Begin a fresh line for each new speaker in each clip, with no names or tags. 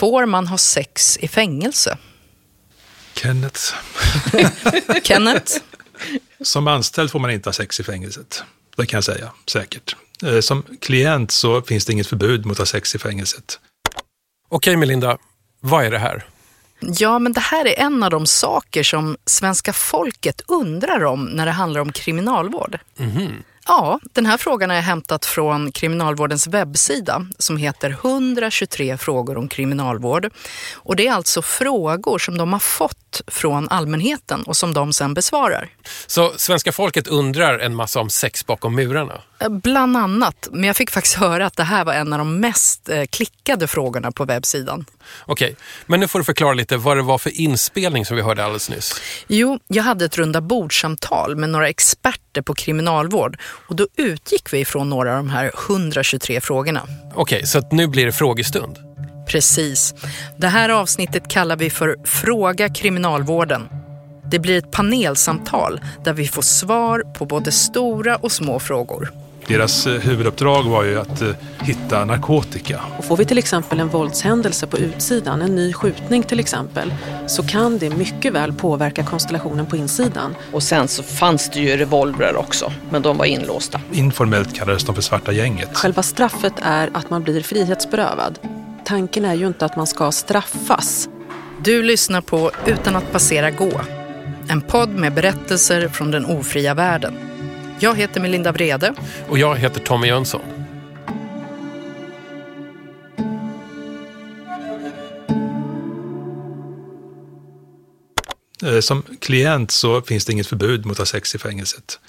Får man ha sex i fängelse?
Kenneth.
Kenneth?
Som anställd får man inte ha sex i fängelset. Det kan jag säga, säkert. Eh, som klient så finns det inget förbud mot att ha sex i fängelset.
Okej Melinda, vad är det här?
Ja, men det här är en av de saker som svenska folket undrar om när det handlar om kriminalvård.
Mhm.
Ja, den här frågan har jag hämtat från Kriminalvårdens webbsida som heter 123 frågor om kriminalvård. Och det är alltså frågor som de har fått från allmänheten och som de sen besvarar.
Så svenska folket undrar en massa om sex bakom murarna?
Bland annat, men jag fick faktiskt höra att det här var en av de mest eh, klickade frågorna på webbsidan.
Okej, men nu får du förklara lite vad det var för inspelning som vi hörde alldeles nyss.
Jo, jag hade ett runda bordsamtal med några experter på kriminalvård och då utgick vi från några av de här 123 frågorna.
Okej, så att nu blir det frågestund.
Precis. Det här avsnittet kallar vi för Fråga kriminalvården. Det blir ett panelsamtal där vi får svar på både stora och små frågor.
Deras eh, huvuduppdrag var ju att eh, hitta narkotika.
Och får vi till exempel en våldshändelse på utsidan, en ny skjutning till exempel, så kan det mycket väl påverka konstellationen på insidan.
Och sen så fanns det ju revolvrar också, men de var inlåsta.
Informellt kallades de för Svarta gänget.
Själva straffet är att man blir frihetsberövad. Tanken är ju inte att man ska straffas.
Du lyssnar på Utan att passera gå. En podd med berättelser från den ofria världen. Jag heter Melinda Brede.
Och jag heter Tommy Jönsson.
Eh, Som klient så finns det inget förbud mot att ha sex i fängelset.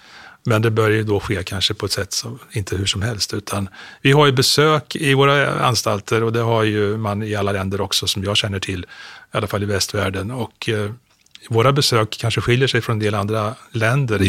Men det bör ju då ske kanske på ett sätt som inte hur som helst. Utan vi har ju besök i våra anstalter och det har ju man i alla länder också som jag känner till, i alla fall i västvärlden. Och eh, våra besök kanske skiljer sig från en del andra länder.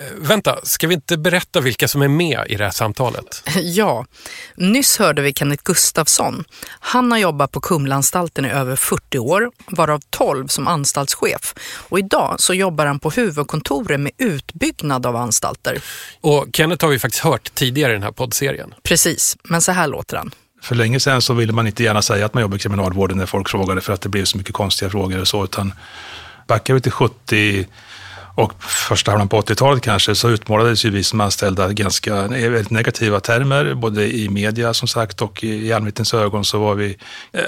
Eh, vänta, ska vi inte berätta vilka som är med i det här samtalet?
Ja, nyss hörde vi Kenneth Gustafsson. Han har jobbat på Kumlaanstalten i över 40 år, varav 12 som anstaltschef. Och idag så jobbar han på huvudkontoret med utbyggnad av anstalter.
Och Kenneth har vi faktiskt hört tidigare i den här poddserien.
Precis, men så här låter han.
För länge sedan så ville man inte gärna säga att man jobbar i kriminalvården när folk frågade för att det blev så mycket konstiga frågor och så. Utan backar vi till 70 och första halvan på 80-talet kanske så utmålades ju vi som anställda ganska i väldigt negativa termer. Både i media som sagt och i allmänhetens ögon så var vi eh,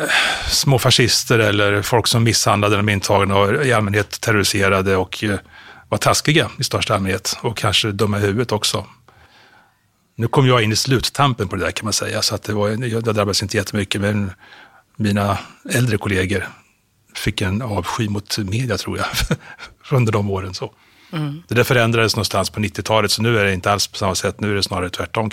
små fascister eller folk som misshandlade de intagna och i allmänhet terroriserade och eh, var taskiga i största allmänhet och kanske dumma i huvudet också. Nu kom jag in i sluttampen på det där kan man säga, så att det var, jag drabbades inte jättemycket, men mina äldre kollegor fick en avsky mot media tror jag, under de åren. Så. Det där förändrades någonstans på 90-talet, så nu är det inte alls på samma sätt, nu är det snarare tvärtom.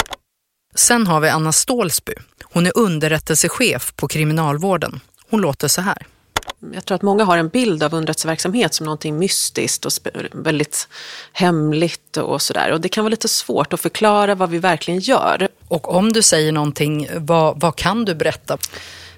Sen har vi Anna Stålsby. Hon är underrättelsechef på kriminalvården. Hon låter så här.
Jag tror att många har en bild av underrättelseverksamhet som någonting mystiskt och väldigt hemligt och sådär. Och det kan vara lite svårt att förklara vad vi verkligen gör.
Och om du säger någonting, vad, vad kan du berätta?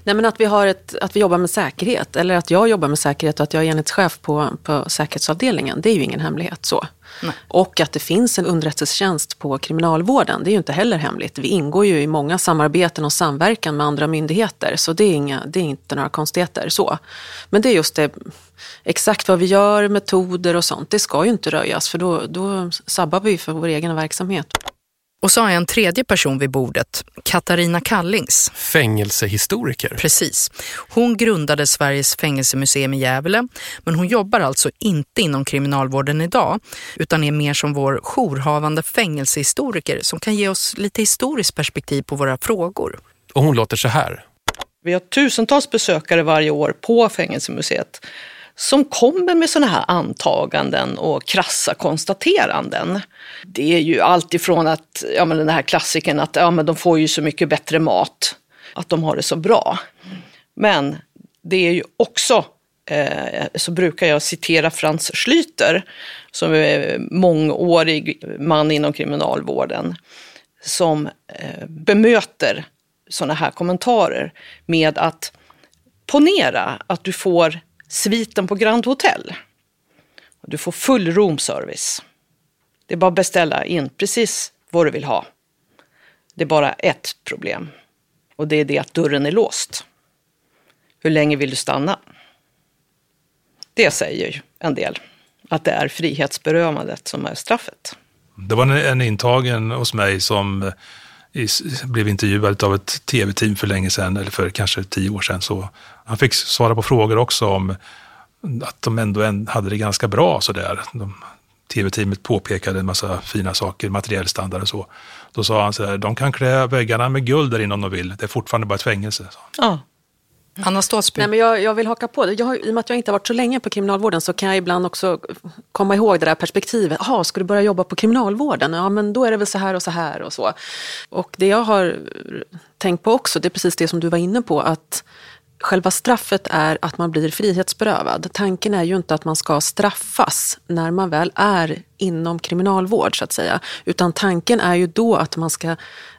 Nej, men att, vi har ett, att vi jobbar med säkerhet, eller att jag jobbar med säkerhet och att jag är enhetschef på, på säkerhetsavdelningen, det är ju ingen hemlighet så.
Nej.
Och att det finns en underrättelsetjänst på kriminalvården, det är ju inte heller hemligt. Vi ingår ju i många samarbeten och samverkan med andra myndigheter, så det är, inga, det är inte några konstigheter så. Men det är just det, exakt vad vi gör, metoder och sånt, det ska ju inte röjas, för då, då sabbar vi för vår egen verksamhet.
Och så har jag en tredje person vid bordet, Katarina Kallings.
Fängelsehistoriker.
Precis. Hon grundade Sveriges fängelsemuseum i Gävle, men hon jobbar alltså inte inom kriminalvården idag, utan är mer som vår jourhavande fängelsehistoriker som kan ge oss lite historiskt perspektiv på våra frågor.
Och hon låter så här.
Vi har tusentals besökare varje år på Fängelsemuseet som kommer med sådana här antaganden och krassa konstateranden. Det är ju allt ifrån att, ja men den här klassikern att ja, men de får ju så mycket bättre mat, att de har det så bra. Men det är ju också, eh, så brukar jag citera Frans Schlüter, som är mångårig man inom kriminalvården, som eh, bemöter sådana här kommentarer med att ponera att du får sviten på Grand Hotel. Du får full roomservice. Det är bara att beställa in precis vad du vill ha. Det är bara ett problem. Och det är det att dörren är låst. Hur länge vill du stanna? Det säger ju en del, att det är frihetsberövandet som är straffet.
Det var en intagen hos mig som i, blev intervjuad av ett tv-team för länge sedan, eller för kanske tio år sedan. Så han fick svara på frågor också om att de ändå hade det ganska bra sådär. Tv-teamet påpekade en massa fina saker, materiell standard och så. Då sa han så här, de kan klä väggarna med guld där inne om de vill, det är fortfarande bara ett fängelse.
Ja. Mm.
Anna Ståsby.
Nej, men jag, jag vill haka på det. Jag I och med att jag inte har varit så länge på kriminalvården så kan jag ibland också komma ihåg det där perspektivet. Jaha, ska du börja jobba på kriminalvården? Ja, men då är det väl så här och så här och så. Och det jag har tänkt på också, det är precis det som du var inne på, att själva straffet är att man blir frihetsberövad. Tanken är ju inte att man ska straffas när man väl är inom kriminalvård så att säga. Utan tanken är ju då att man ska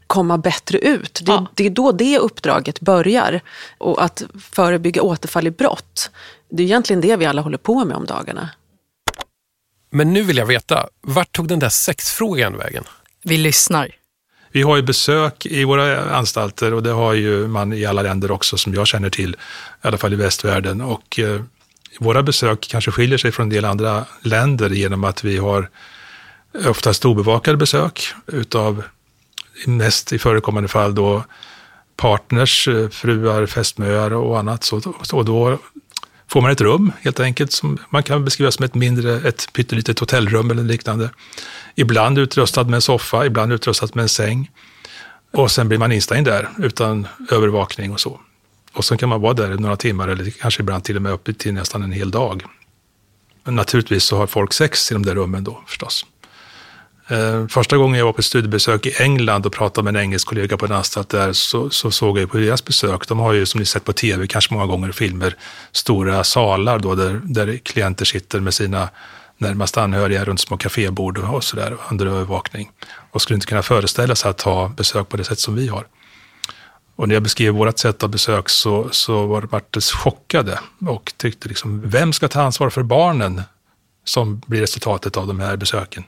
komma bättre ut. Det, ja. det är då det uppdraget börjar. Och att förebygga återfall i brott. Det är egentligen det vi alla håller på med om dagarna.
Men nu vill jag veta, vart tog den där sexfrågan vägen?
Vi lyssnar.
Vi har ju besök i våra anstalter och det har ju man i alla länder också som jag känner till, i alla fall i västvärlden. Och eh, våra besök kanske skiljer sig från en del andra länder genom att vi har oftast obevakade besök utav mest i förekommande fall då partners, eh, fruar, fästmöar och annat. Så, och då får man ett rum helt enkelt som man kan beskriva som ett mindre, ett pyttelitet hotellrum eller liknande. Ibland utrustad med en soffa, ibland utrustad med en säng. Och sen blir man instängd där utan övervakning och så. Och sen kan man vara där några timmar eller kanske ibland till och med upp till nästan en hel dag. Men naturligtvis så har folk sex i de där rummen då förstås. Eh, första gången jag var på studiebesök i England och pratade med en engelsk kollega på en anstalt där så, så såg jag på deras besök, de har ju som ni sett på tv, kanske många gånger filmer, stora salar då där, där klienter sitter med sina närmast anhöriga runt små kafébord och sådär under övervakning. Och skulle inte kunna föreställa sig att ha besök på det sätt som vi har. Och när jag beskrev vårt sätt av besök så, så var Martes chockade och tyckte liksom, vem ska ta ansvar för barnen som blir resultatet av de här besöken?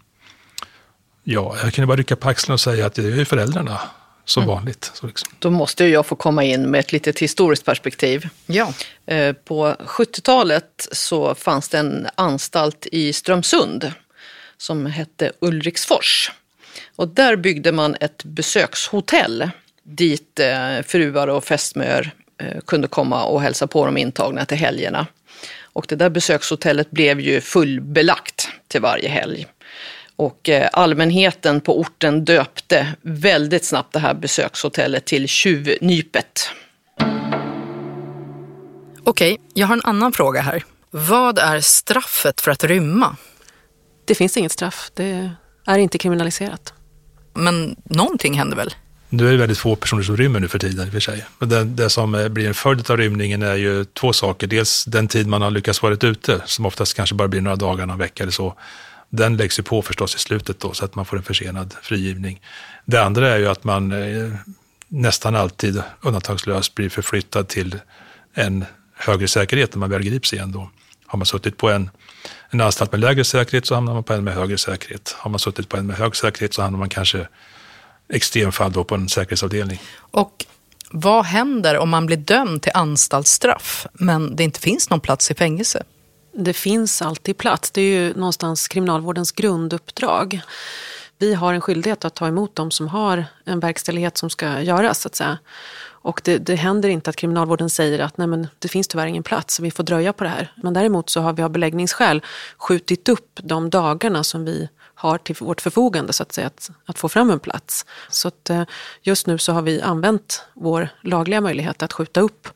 Ja, jag kunde bara rycka på axlarna och säga att det är ju föräldrarna som mm. vanligt. Så liksom.
Då måste jag få komma in med ett litet historiskt perspektiv.
Ja.
Eh, på 70-talet så fanns det en anstalt i Strömsund som hette Ulriksfors. Och där byggde man ett besökshotell dit eh, fruar och fästmör eh, kunde komma och hälsa på de intagna till helgerna. Och det där besökshotellet blev ju fullbelagt till varje helg. Och eh, allmänheten på orten döpte väldigt snabbt det här besökshotellet till Tjuvnypet.
Okej, jag har en annan fråga här. Vad är straffet för att rymma?
Det finns inget straff. Det är inte kriminaliserat.
Men någonting händer väl?
Nu är det väldigt få personer som rymmer nu för tiden i och för sig. Men det, det som eh, blir en följd av rymningen är ju två saker. Dels den tid man har lyckats vara ute, som oftast kanske bara blir några dagar, någon vecka eller så den läggs ju på förstås i slutet då, så att man får en försenad frigivning. Det andra är ju att man eh, nästan alltid undantagslöst blir förflyttad till en högre säkerhet när man väl grips igen. Då. Har man suttit på en, en anstalt med lägre säkerhet så hamnar man på en med högre säkerhet. Har man suttit på en med hög säkerhet så hamnar man kanske extremfall då på en säkerhetsavdelning.
Och vad händer om man blir dömd till anstaltsstraff men det inte finns någon plats i fängelse?
Det finns alltid plats. Det är ju någonstans kriminalvårdens grunduppdrag. Vi har en skyldighet att ta emot dem som har en verkställighet som ska göras. Så att säga. Och det, det händer inte att kriminalvården säger att Nej, men det finns tyvärr ingen plats, vi får dröja på det här. Men däremot så har vi av beläggningsskäl skjutit upp de dagarna som vi har till vårt förfogande så att säga, att, att få fram en plats. Så att, eh, just nu så har vi använt vår lagliga möjlighet att skjuta upp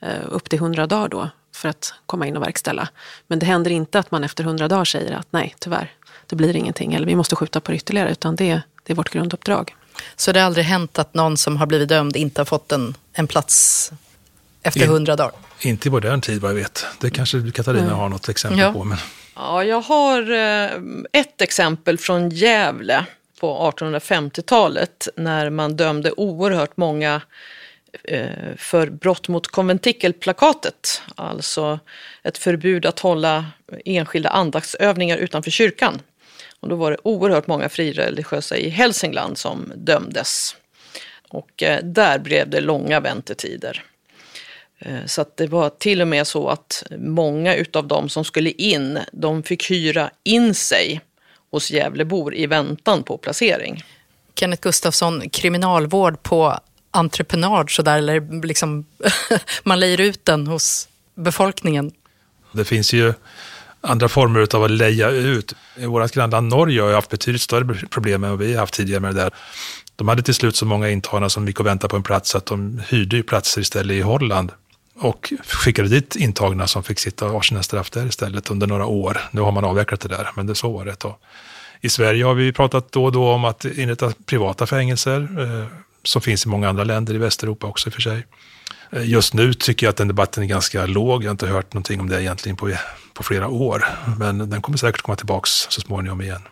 eh, upp till 100 dagar då för att komma in och verkställa. Men det händer inte att man efter hundra dagar säger att nej, tyvärr, det blir ingenting eller vi måste skjuta på det ytterligare, utan det, det är vårt grunduppdrag.
Så det har aldrig hänt att någon som har blivit dömd inte har fått en, en plats efter hundra dagar?
Inte i modern tid vad jag vet. Det kanske Katarina mm. har något exempel ja. på. Men...
Ja, jag har eh, ett exempel från Gävle på 1850-talet när man dömde oerhört många Eh, för brott mot konventikelplakatet, alltså ett förbud att hålla enskilda andaktsövningar utanför kyrkan. Och då var det oerhört många frireligiösa i Hälsingland som dömdes. Och eh, där blev det långa väntetider. Eh, så att det var till och med så att många utav dem som skulle in, de fick hyra in sig hos Gävlebor i väntan på placering.
Kenneth Gustafsson, kriminalvård på entreprenad sådär, eller liksom man lejer ut den hos befolkningen?
Det finns ju andra former av att leja ut. Vårt grannland Norge har haft betydligt större problem än vad vi har haft tidigare med det där. De hade till slut så många intagna som gick och väntade på en plats att de hyrde platser istället i Holland och skickade dit intagna som fick sitta och sina straff där istället under några år. Nu har man avvecklat det där, men det så var det ett tag. I Sverige har vi pratat då och då om att inrätta privata fängelser, eh, som finns i många andra länder i Västeuropa också i och för sig. Eh, just nu tycker jag att den debatten är ganska låg. Jag har inte hört någonting om det egentligen på, på flera år. Men den kommer säkert komma tillbaks så småningom igen.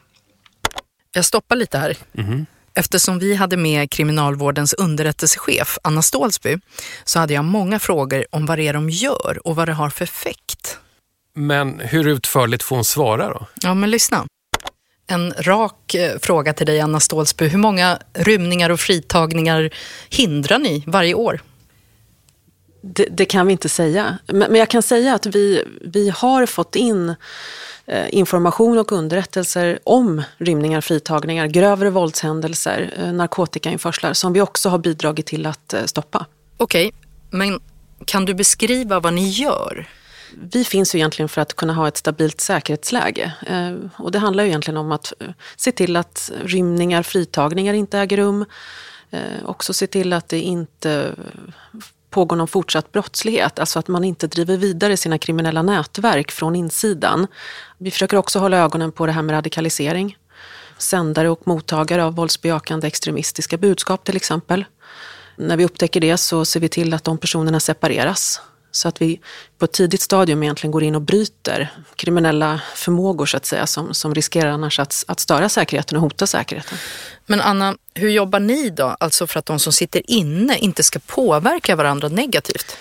Jag stoppar lite här. Mm. Eftersom vi hade med kriminalvårdens underrättelsechef Anna Stålsby så hade jag många frågor om vad det är de gör och vad det har för effekt.
Men hur utförligt får hon svara då?
Ja, men lyssna. En rak eh, fråga till dig, Anna Stålsby. Hur många rymningar och fritagningar hindrar ni varje år?
Det, det, kan vi inte säga. Men, men, jag kan säga att vi, vi har fått in eh, information och underrättelser om rymningar, fritagningar, grövre våldshändelser, eh, narkotikainförslar som vi också har bidragit till att stoppa.
Okej, okay, men kan du beskriva vad ni gör?
Vi finns ju egentligen för att kunna ha ett stabilt säkerhetsläge. Eh, och det handlar ju egentligen om att eh, se till att rymningar, fritagningar inte äger rum. Eh, också se till att det inte pågår någon fortsatt brottslighet. Alltså att man inte driver vidare sina kriminella nätverk från insidan. Vi försöker också hålla ögonen på det här med radikalisering. Sändare och mottagare av våldsbejakande extremistiska budskap till exempel. När vi upptäcker det så ser vi till att de personerna separeras. Så att vi på ett tidigt stadium egentligen går in och bryter kriminella förmågor så att säga som, som riskerar annars att, att störa säkerheten och hota säkerheten.
Men Anna, hur jobbar ni då? Alltså för att de som sitter inne inte ska påverka varandra negativt?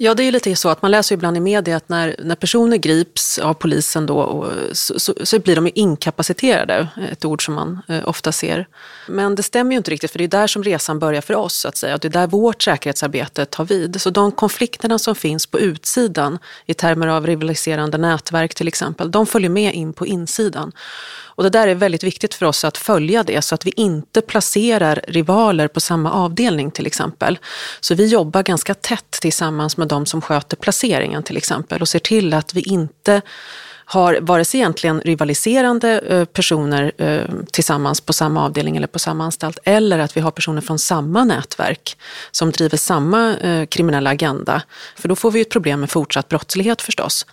Ja, det är lite så att man läser ibland i media att när, när personer grips av polisen då, och, så, så, så, blir de inkapaciterade, ett ord som man eh, ofta ser. Men det stämmer ju inte riktigt, för det är där som resan börjar för oss, så att säga. och Det är där vårt säkerhetsarbete tar vid. Så de konflikterna som finns på utsidan, i termer av rivaliserande nätverk till exempel, de följer med in på insidan. Och det där är väldigt viktigt för oss att följa det så att vi inte placerar rivaler på samma avdelning till exempel. Så vi jobbar ganska tätt tillsammans med de som sköter placeringen till exempel och ser till att vi inte har vare sig egentligen rivaliserande eh, personer eh, tillsammans på samma avdelning eller på samma anstalt eller att vi har personer från samma nätverk som driver samma eh, kriminella agenda. För då får vi ett problem med fortsatt brottslighet förstås.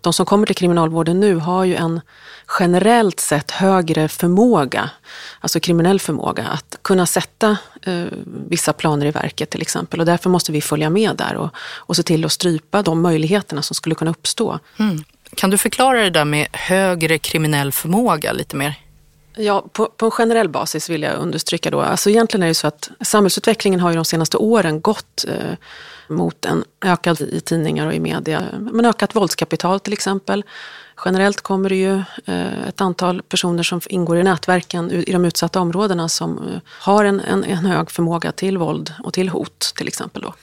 De som kommer till kriminalvården nu har ju en generellt sett högre förmåga, alltså kriminell förmåga, att kunna sätta eh, vissa planer i verket till exempel. Och därför måste vi följa med där och, och se till att strypa de möjligheterna som skulle kunna uppstå.
Mm. Kan du förklara det där med högre kriminell förmåga lite mer?
Ja, på, på en generell basis vill jag understryka då. Alltså egentligen är det så att samhällsutvecklingen har ju de senaste åren gått eh, mot en ökad i tidningar och i media, men ökat våldskapital till exempel. Generellt kommer det ju eh, ett antal personer som ingår i nätverken i de utsatta områdena som eh, har en, en, en hög förmåga till våld och till hot till exempel. Då.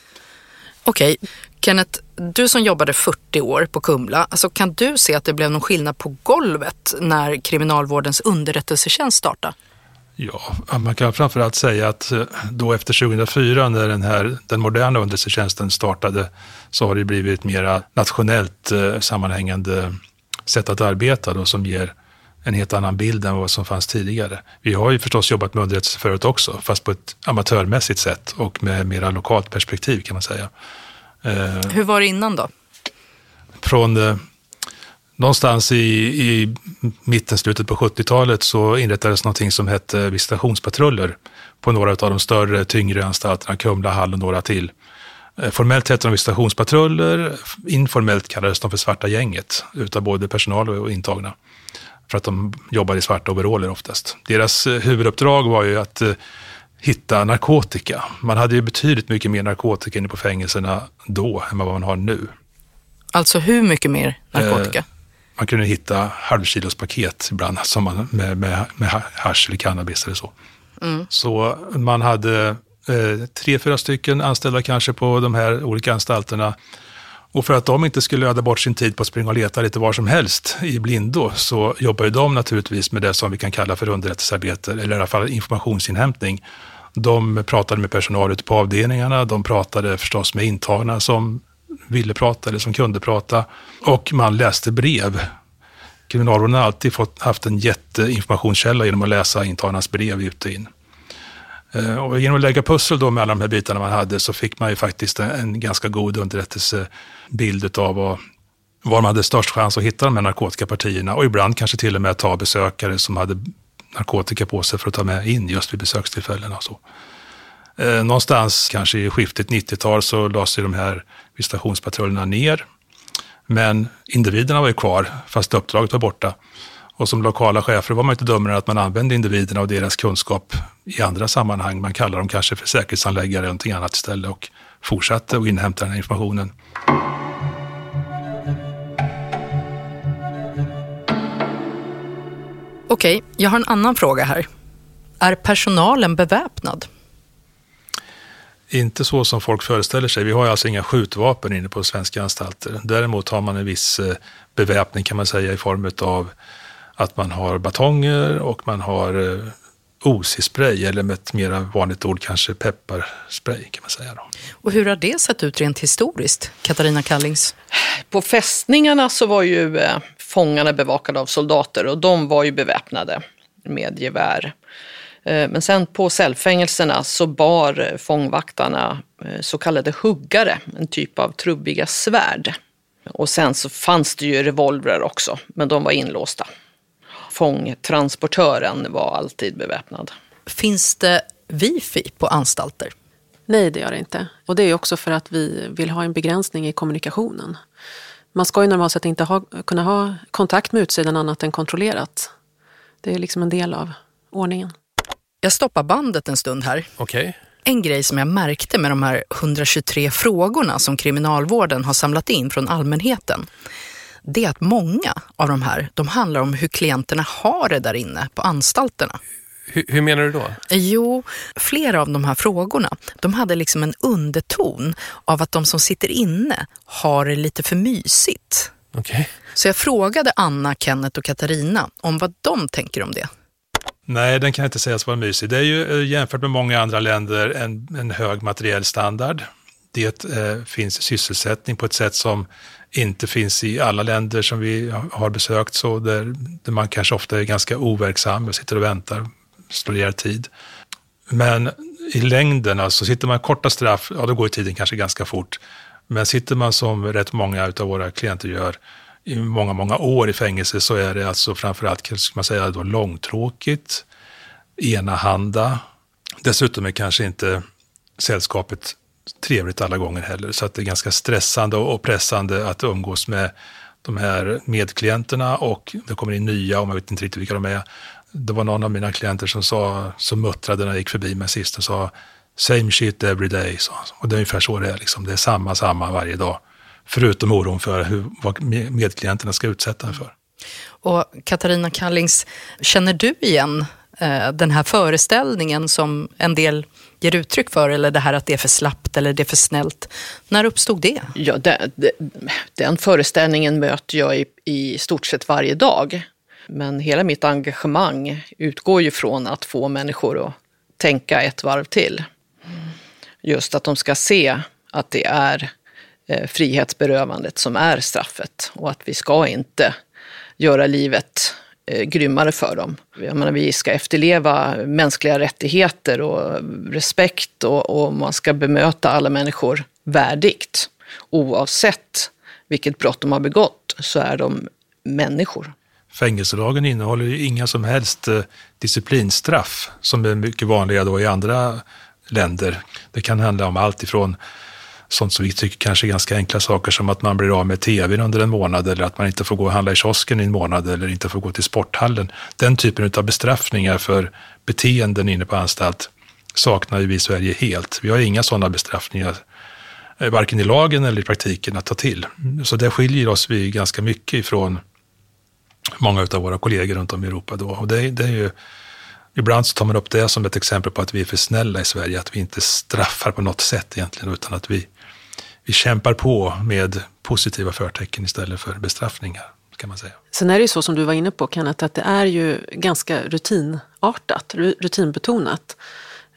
Okej, Kenneth, du som jobbade 40 år på Kumla, alltså kan du se att det blev någon skillnad på golvet när kriminalvårdens underrättelsetjänst startade?
Ja, man kan framförallt säga att eh, då efter 2004 när den, här, den moderna underrättelsetjänsten startade så har det blivit ett mera nationellt eh, sammanhängande sätt att arbeta då, som ger en helt annan bild än vad som fanns tidigare. Vi har ju förstås jobbat med underrättelse förut också, fast på ett amatörmässigt sätt och med mera lokalt perspektiv kan man säga.
Eh, Hur var det innan då?
Från eh, någonstans i, i mitten, slutet på 70-talet så inrättades någonting som hette visitationspatruller på några av de större, tyngre anstalterna, Kumla, Hall och några till. Eh, formellt hette de visitationspatruller, informellt kallades de för Svarta gänget, utav både personal och intagna. För att de jobbade i svarta overaller oftast. Deras huvuduppdrag var ju att hitta narkotika. Man hade ju betydligt mycket mer narkotika inne på fängelserna då än vad man har nu.
Alltså hur mycket mer narkotika? Eh,
man kunde hitta halvkilospaket ibland som man, med, med, med hash eller cannabis eller så. Mm. Så man hade eh, tre, fyra stycken anställda kanske på de här olika anstalterna. Och för att de inte skulle öda bort sin tid på att springa och leta lite var som helst i blindo så jobbar ju de naturligtvis med det som vi kan kalla för underrättelsearbete, eller i alla fall informationsinhämtning. De pratade med personal ute på avdelningarna, de pratade förstås med intagna som ville prata eller som kunde prata och man läste brev. Kriminalvården har alltid fått, haft en jätteinformationskälla genom att läsa intagnas brev ut och in. Eh, och genom att lägga pussel då med alla de här bitarna man hade så fick man ju faktiskt en ganska god underrättelsebild av vad, var man hade störst chans att hitta de här narkotikapartierna och ibland kanske till och med ta besökare som hade narkotika på sig för att ta med in just vid besökstillfällena. Och så. Eh, någonstans kanske i skiftet 90-tal så lades de här visitationspatrullerna ner. Men individerna var ju kvar fast uppdraget var borta. Och som lokala chefer var man inte dummare än att man använde individerna och deras kunskap i andra sammanhang. Man kallar dem kanske för säkerhetsanläggare eller någonting annat istället och fortsatte att inhämta den här informationen.
Okej, jag har en annan fråga här. Är personalen beväpnad?
Inte så som folk föreställer sig. Vi har alltså inga skjutvapen inne på svenska anstalter. Däremot har man en viss eh, beväpning kan man säga i form av att man har batonger och man har eh, OC-spray eller med ett mer vanligt ord kanske pepparspray kan man säga. Då.
Och hur har det sett ut rent historiskt, Katarina Kallings?
På fästningarna så var ju eh, fångarna bevakade av soldater och de var ju beväpnade med gevär. Eh, men sen på cellfängelserna så bar fångvaktarna så kallade huggare, en typ av trubbiga svärd. Och sen så fanns det ju revolvrar också, men de var inlåsta fångtransportören var alltid beväpnad.
Finns det wifi på anstalter?
Nej, det gör det inte. Och det är också för att vi vill ha en begränsning i kommunikationen. Man ska ju normalt sett inte ha, kunna ha kontakt med utsidan annat än kontrollerat. Det är liksom en del av ordningen.
Jag stoppar bandet en stund här.
Okay.
En grej som jag märkte med de här 123 frågorna som kriminalvården har samlat in från allmänheten det är att många av de här, de handlar om hur klienterna har det där inne på anstalterna.
Hur, hur, menar du då?
Jo, flera av de här frågorna, de hade liksom en underton av att de som sitter inne har det lite för mysigt.
Okay.
Så jag frågade Anna, Kenneth och Katarina om vad de tänker om det.
Nej, den kan inte sägas vara mysig. Det är ju eh, jämfört med många andra länder en, en hög materiell standard. Det eh, finns sysselsättning på ett sätt som inte finns i alla länder som vi har besökt, så där, där man kanske ofta är ganska overksam och sitter och väntar, slår ihjäl tid. Men i längden, alltså sitter man korta straff, ja då går tiden kanske ganska fort. Men sitter man som rätt många av våra klienter gör i många, många år i fängelse så är det alltså framförallt, ska man säga, då långtråkigt, enahanda. Dessutom är kanske inte sällskapet trevligt alla gånger heller. Så att det är ganska stressande och pressande att umgås med de här medklienterna och det kommer in nya och man vet inte riktigt vilka de är. Det var någon av mina klienter som sa, som muttrade när jag gick förbi mig sist och sa same shit every day. Så, och det är ungefär så det är, liksom. det är samma, samma varje dag. Förutom oron för hur, vad medklienterna ska utsätta för.
Och Katarina Kallings, känner du igen eh, den här föreställningen som en del ger uttryck för eller det här att det är för slappt eller det är för snällt. När uppstod det?
Ja, det, det, den föreställningen möter jag i, i stort sett varje dag. Men hela mitt engagemang utgår ju från att få människor att tänka ett varv till. Just att de ska se att det är eh, frihetsberövandet som är straffet och att vi ska inte göra livet eh, grymmare för dem. Jag menar, vi ska efterleva mänskliga rättigheter och respekt och, och man ska bemöta alla människor värdigt. Oavsett vilket brott de har begått så är de människor.
Fängelselagen innehåller ju inga som helst eh, disciplinstraff som är mycket vanliga då i andra länder. Det kan handla om allt ifrån sånt som vi tycker kanske är ganska enkla saker som att man blir av med tvn under en månad eller att man inte får gå och handla i kiosken i en månad eller inte får gå till sporthallen. Den typen av bestraffningar för beteenden inne på anstalt saknar vi i Sverige helt. Vi har inga sådana bestraffningar, eh, varken i lagen eller i praktiken, att ta till. Så där skiljer oss vi ganska mycket ifrån många av våra kollegor runt om i Europa. Då. Och det, det är ju ibland så tar man upp det som ett exempel på att vi är för snälla i Sverige, att vi inte straffar på något sätt egentligen, utan att vi, vi kämpar på med positiva förtecken istället för bestraffningar. Kan man säga.
Sen är det ju så som du var inne på Kenneth, att det är ju ganska rutinartat, rutinbetonat.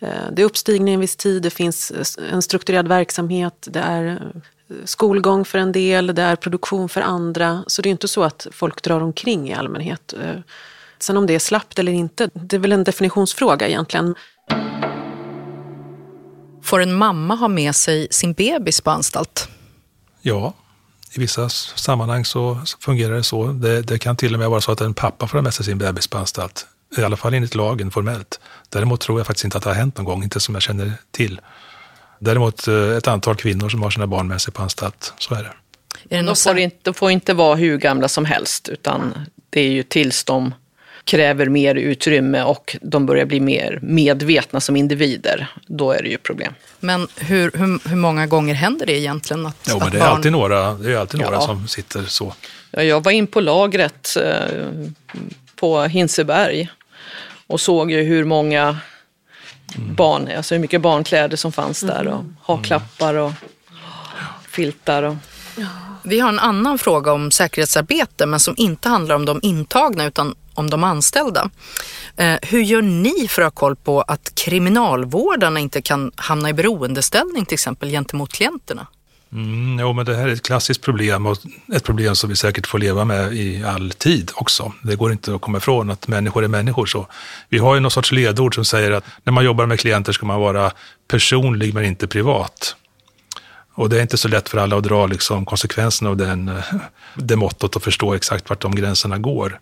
Eh, det är uppstigning en viss tid, det finns en strukturerad verksamhet, det är eh, skolgång för en del, det är produktion för andra. Så det är inte så att folk drar omkring i allmänhet. Eh, sen om det är slappt eller inte, det är väl en definitionsfråga egentligen.
Får en mamma ha med sig sin bebis på anstalt?
Ja, i vissa sammanhang så fungerar det så. Det, det, kan till och med vara så att en pappa får ha med sig sin bebis på anstalt. I alla fall enligt lagen formellt. Däremot tror jag faktiskt inte att det har hänt någon gång, inte som jag känner till. Däremot eh, ett antal kvinnor som har sina barn med sig på anstalt, så är det.
Är det de, får inte, de får inte vara hur gamla som helst, utan det är ju tills de kräver mer utrymme och de börjar bli mer medvetna som individer, då är det ju problem.
Men hur, hur, hur många gånger händer det egentligen? Att,
jo, men det är barn... alltid några, det är alltid några ja. som sitter så.
Ja, jag var in på lagret eh, på Hinseberg och såg ju hur många mm. barn, alltså hur mycket barnkläder som fanns där och mm. haklappar och filtar. Och...
Vi har en annan fråga om säkerhetsarbete men som inte handlar om de intagna utan om de anställda. Eh, hur gör ni för att ha koll på att kriminalvårdarna inte kan hamna i beroendeställning till exempel gentemot klienterna?
Mm, jo, men det här är ett klassiskt problem och ett problem som vi säkert får leva med i all tid också. Det går inte att komma ifrån att människor är människor. Så vi har ju någon sorts ledord som säger att när man jobbar med klienter ska man vara personlig men inte privat. Och det är inte så lätt för alla att dra liksom konsekvenserna av den, eh, det mottot och förstå exakt vart de gränserna går.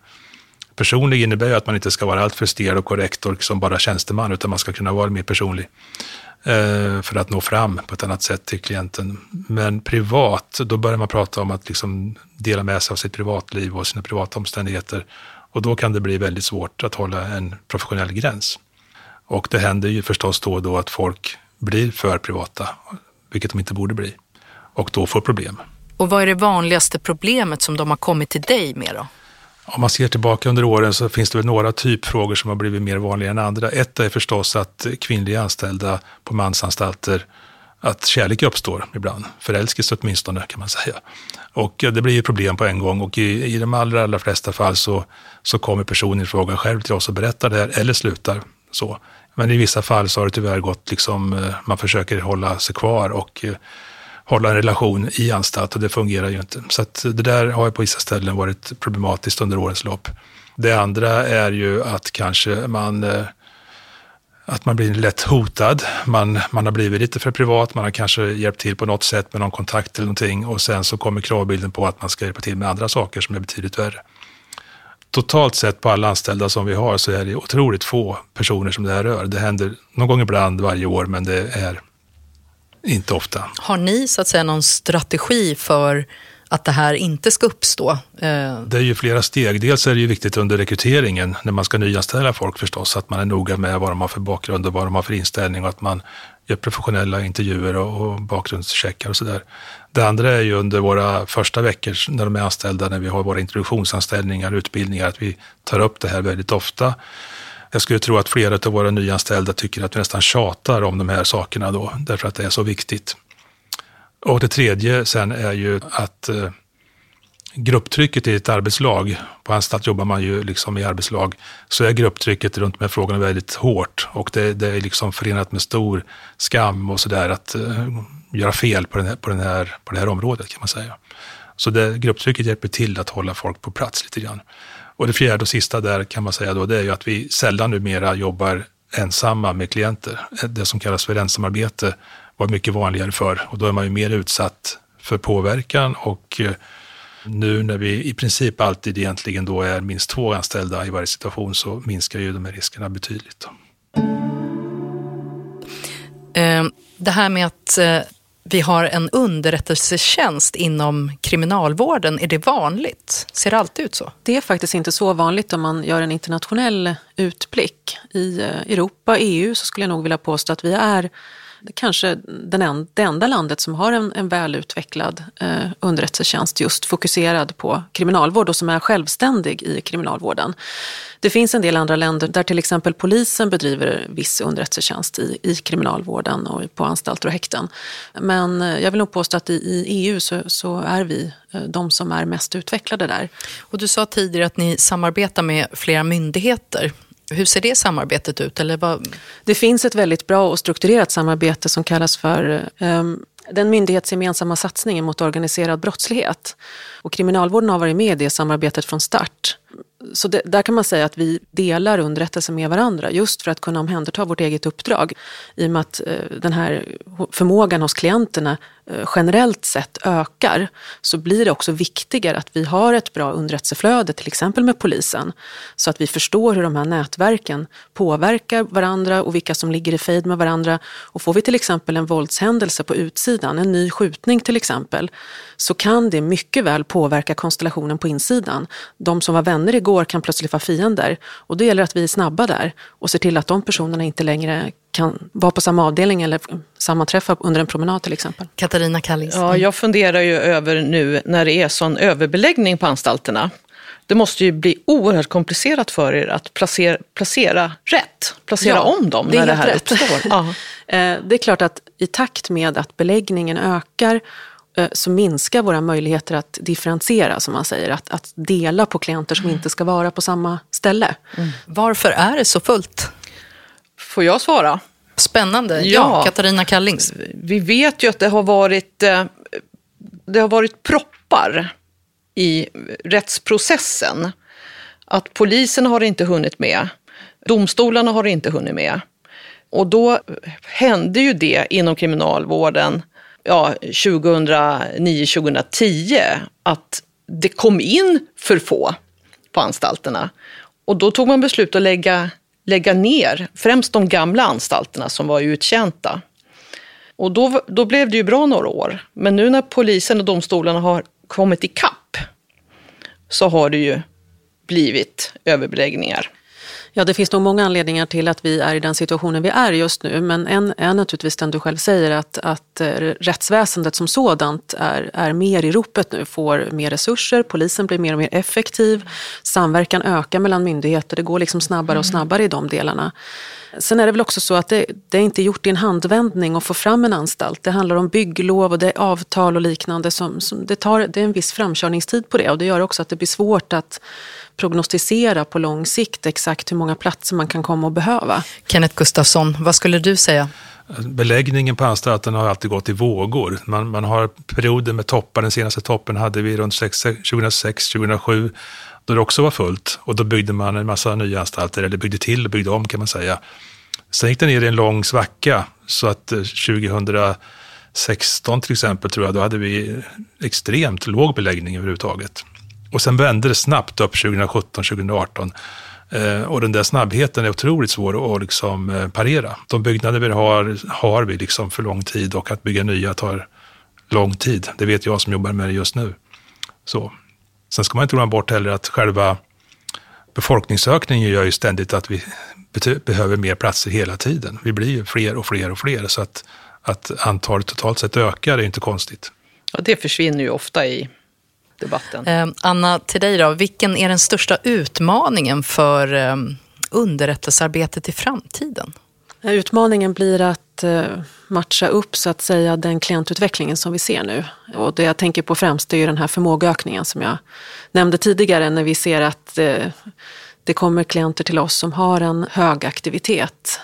Personlig innebär ju att man inte ska vara alltför stel och korrekt och som bara tjänsteman, utan man ska kunna vara mer personlig eh, för att nå fram på ett annat sätt till klienten. Men privat, då börjar man prata om att liksom dela med sig av sitt privatliv och sina privata omständigheter. Och då kan det bli väldigt svårt att hålla en professionell gräns. Och det händer ju förstås då och då att folk blir för privata, vilket de inte borde bli. Och då får problem.
Och vad är det vanligaste problemet som de har kommit till dig med då?
Om man ser tillbaka under åren så finns det väl några typfrågor som har blivit mer vanliga än andra. Ett är förstås att kvinnliga anställda på mansanstalter, att kärlek uppstår ibland. Förälskelse åtminstone kan man säga. Och det blir ju problem på en gång och i, i de allra, allra flesta fall så, så kommer personen i fråga själv till oss och berättar det här eller slutar så. Men i vissa fall så har det tyvärr gått liksom, eh, man försöker hålla sig kvar och eh, hålla en relation i anstalt och det fungerar ju inte. Så att det där har ju på vissa ställen varit problematiskt under årens lopp. Det andra är ju att kanske man eh, att man blir lätt hotad. Man, man har blivit lite för privat, man har kanske hjälpt till på något sätt med någon kontakt eller någonting och sen så kommer kravbilden på att man ska hjälpa till med andra saker som är betydligt värre. Totalt sett på alla anställda som vi har så är det otroligt få personer som det här rör. Det händer någon gång ibland varje år men det är inte ofta.
Har ni så att säga någon strategi för att det här inte ska uppstå?
Eh, det är ju flera steg. Dels är det ju viktigt under rekryteringen när man ska nyanställa folk förstås, att man är noga med vad de har för bakgrund och vad de har för inställning och att man gör professionella intervjuer och, bakgrundscheckar och sådär. Det andra är ju under våra första veckor när de är anställda, när vi har våra introduktionsanställningar, utbildningar, att vi tar upp det här väldigt ofta. Jag skulle tro att flera av våra nyanställda tycker att vi nästan tjatar om de här sakerna då, därför att det är så viktigt. Och det tredje sen är ju att eh, grupptrycket i ett arbetslag, på anstalt jobbar man ju liksom i arbetslag, så är grupptrycket runt de här frågorna väldigt hårt och det, det är liksom förenat med stor skam och sådär att eh, göra fel på, den här, på, den här, på det här området kan man säga. Så det, grupptrycket hjälper till att hålla folk på plats lite grann. Och det fjärde och sista där kan man säga då, det är ju att vi sällan numera jobbar ensamma med klienter. Det som kallas för ensamarbete var mycket vanligare förr och då är man ju mer utsatt för påverkan och eh, nu när vi i princip alltid egentligen då är minst två anställda i varje situation så minskar ju de här riskerna betydligt.
Ehm, det här med att eh, vi har en underrättelsetjänst inom kriminalvården. Är det vanligt? Ser det alltid ut så?
Det är faktiskt inte så vanligt om man gör en internationell utblick. I eh, Europa, EU, så skulle jag nog vilja påstå att vi är kanske den en, det enda landet som har en, en välutvecklad eh, underrättelsetjänst just fokuserad på kriminalvård och som är självständig i kriminalvården. Det finns en del andra länder där till exempel polisen bedriver viss underrättelsetjänst i, i kriminalvården och på anstalter och häkten. Men eh, jag vill nog påstå att i, i EU så, så, är vi eh, de som är mest utvecklade där.
Och du sa tidigare att ni samarbetar med flera myndigheter. Hur ser det samarbetet ut? Eller vad?
Det finns ett väldigt bra och strukturerat samarbete som kallas för um, den myndighetsgemensamma satsningen mot organiserad brottslighet. Och Kriminalvården har varit med i det samarbetet från start så det, där kan man säga att vi delar underrättelser med varandra just för att kunna omhänderta vårt eget uppdrag. I och med att eh, den här förmågan hos klienterna Eh, generellt sett ökar så blir det också viktigare att vi har ett bra underrättelseflöde, till exempel med polisen. Så att vi förstår hur de här nätverken påverkar varandra och vilka som ligger i fejd med varandra. Och får vi till exempel en våldshändelse på utsidan, en ny skjutning till exempel, så kan det mycket väl påverka konstellationen på insidan. De som var vänner igår igår kan plötsligt vara fiender. Och då gäller det att vi är snabba där och ser till att de personerna inte längre kan vara på samma avdelning eller sammanträffa under en promenad till exempel.
Katarina Kallis.
Ja, jag funderar ju över nu när det är sån överbeläggning på anstalterna. Det måste ju bli oerhört komplicerat för er att placera, placera rätt, placera ja, om dem
det
när det
här
rätt.
uppstår. ja. Eh, det är klart att i takt med att beläggningen ökar Eh, så minskar våra möjligheter att differentiera, som man säger. Att, att dela på klienter som mm. inte ska vara på samma ställe.
Mm. Varför är det så fullt?
Får jag svara?
Spännande. Ja, ja Katarina Kallings.
Vi vet ju att det har varit, eh, det har varit proppar i rättsprocessen. Att polisen har inte hunnit med. Domstolarna har inte hunnit med. Och då hände ju det inom kriminalvården ja, 2009-2010 att det kom in för få på anstalterna. Och då tog man beslut att lägga, lägga ner främst de gamla anstalterna som var uttjänta. Och då, då blev det ju bra några år. Men nu när polisen och domstolarna har kommit ikapp så har det ju blivit överbeläggningar.
Ja, det finns nog många anledningar till att vi är i den situationen vi är just nu. Men en är naturligtvis den du själv säger, att, att eh, rättsväsendet som sådant är, är mer i ropet nu, får mer resurser, polisen blir mer och mer effektiv, samverkan ökar mellan myndigheter, det går liksom snabbare och mm. snabbare i de delarna. Sen är det väl också så att det, det, är inte gjort i en handvändning att få fram en anstalt. Det handlar om bygglov och det är avtal och liknande. Som, som det, tar, det är en viss framkörningstid på det och det gör också att det blir svårt att prognostisera på lång sikt exakt hur många platser man kan komma att behöva.
Kenneth Gustafsson, vad skulle du säga?
Beläggningen på anstalten har alltid gått i vågor. Man, man har perioder med toppar. Den senaste toppen hade vi runt 2006, 2007 då det också var fullt. Och då byggde man en massa nya anstalter, eller byggde till och byggde om kan man säga. Sen gick det ner i en lång svacka, så att 2016 eh, till exempel, tror jag, då hade vi extremt låg beläggning överhuvudtaget. Och sen vände det snabbt upp 2017, 2018. Eh, och den där snabbheten är otroligt svår att liksom eh, parera. De byggnader vi har, har vi liksom för lång tid och att bygga nya tar lång tid. Det vet jag som jobbar med det just nu. Så. Sen ska man inte glömma bort heller att själva befolkningsökningen gör ju ständigt att vi behöver mer platser hela tiden. Vi blir ju fler och fler och fler, så att, att antalet totalt sett ökar är inte konstigt.
Ja, det försvinner ju ofta i debatten.
Eh, Anna, till dig då. Vilken är den största utmaningen för eh, underrättelsearbetet i framtiden?
Utmaningen blir att eh, matcha upp så att säga den klientutvecklingen som vi ser nu. Och det jag tänker på främst är ju den här förmågeökningen som jag nämnde tidigare när vi ser att eh, det kommer klienter till oss som har en hög aktivitet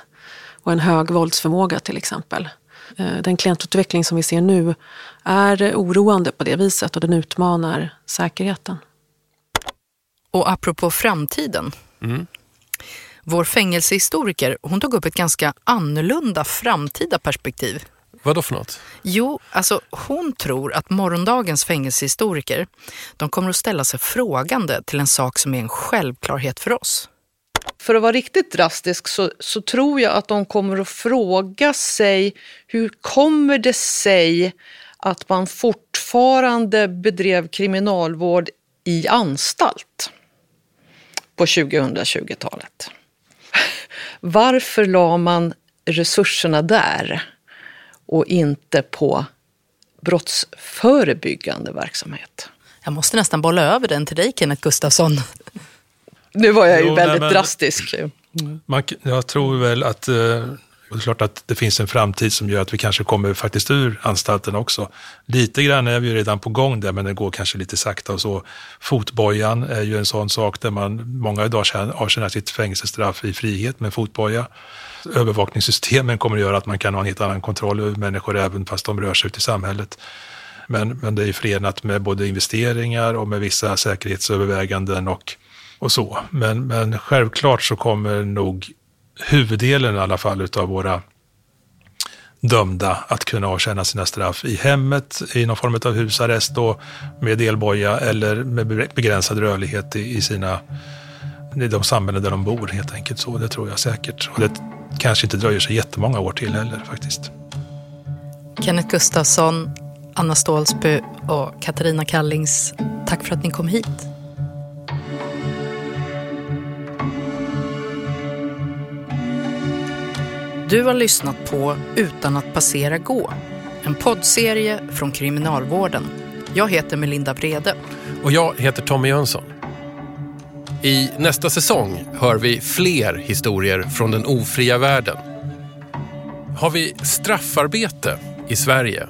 och en hög våldsförmåga till exempel. Eh, den klientutveckling som vi ser nu är oroande på det viset och den utmanar säkerheten.
Och apropå framtiden. Mm. Vår fängelsehistoriker hon tog upp ett ganska annorlunda framtida perspektiv.
Vad då för något?
Jo, alltså hon tror att morgondagens fängelsehistoriker de kommer att ställa sig frågande till en sak som är en självklarhet för oss.
För att vara riktigt drastisk så, så tror jag att de kommer att fråga sig hur kommer det sig att man fortfarande bedrev kriminalvård i anstalt på 2020-talet? Varför la man resurserna där? och inte på brottsförebyggande verksamhet.
Jag måste nästan bolla över den till dig, Kenneth Gustafsson.
Nu var jag ju
Jo,
väldigt
nej, men-
drastisk.
Man, jag tror väl att och det är klart att det finns en framtid som gör att vi kanske kommer faktiskt ur anstalten också. Lite grann är vi ju redan på gång där, men det går kanske lite sakta och så. Fotbojan är ju en sån sak där man, många idag avtjänar sitt fängelsestraff i frihet med fotboja. Övervakningssystemen kommer att göra att man kan ha en helt annan kontroll över människor även fast de rör sig ut i samhället. Men, men det är ju förenat med både investeringar och med vissa säkerhetsöverväganden och, och så. Men, men självklart så kommer nog huvuddelen i alla fall utav våra dömda att kunna avtjäna sina straff i hemmet, i någon form av husarrest då, med elboja eller med begränsad rörlighet i, i sina i de samhällen där de bor helt enkelt. Så det tror jag säkert. Och det kanske inte dröjer så jättemånga år till heller faktiskt.
Kenneth Gustafsson, Anna Stålsby och Katarina Kallings, tack för att ni kom hit. Du har lyssnat på Utan att passera gå, en poddserie från Kriminalvården. Jag heter Melinda Brede.
Och jag heter Tommy Jönsson. I nästa säsong hör vi fler historier från den ofria världen. Har vi straffarbete i Sverige?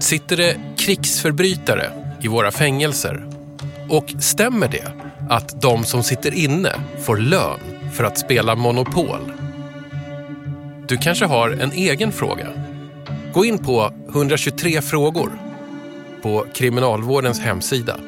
Sitter det krigsförbrytare i våra fängelser? Och stämmer det att de som sitter inne får lön för att spela Monopol? Du kanske har en egen fråga? Gå in på 123 frågor på Kriminalvårdens hemsida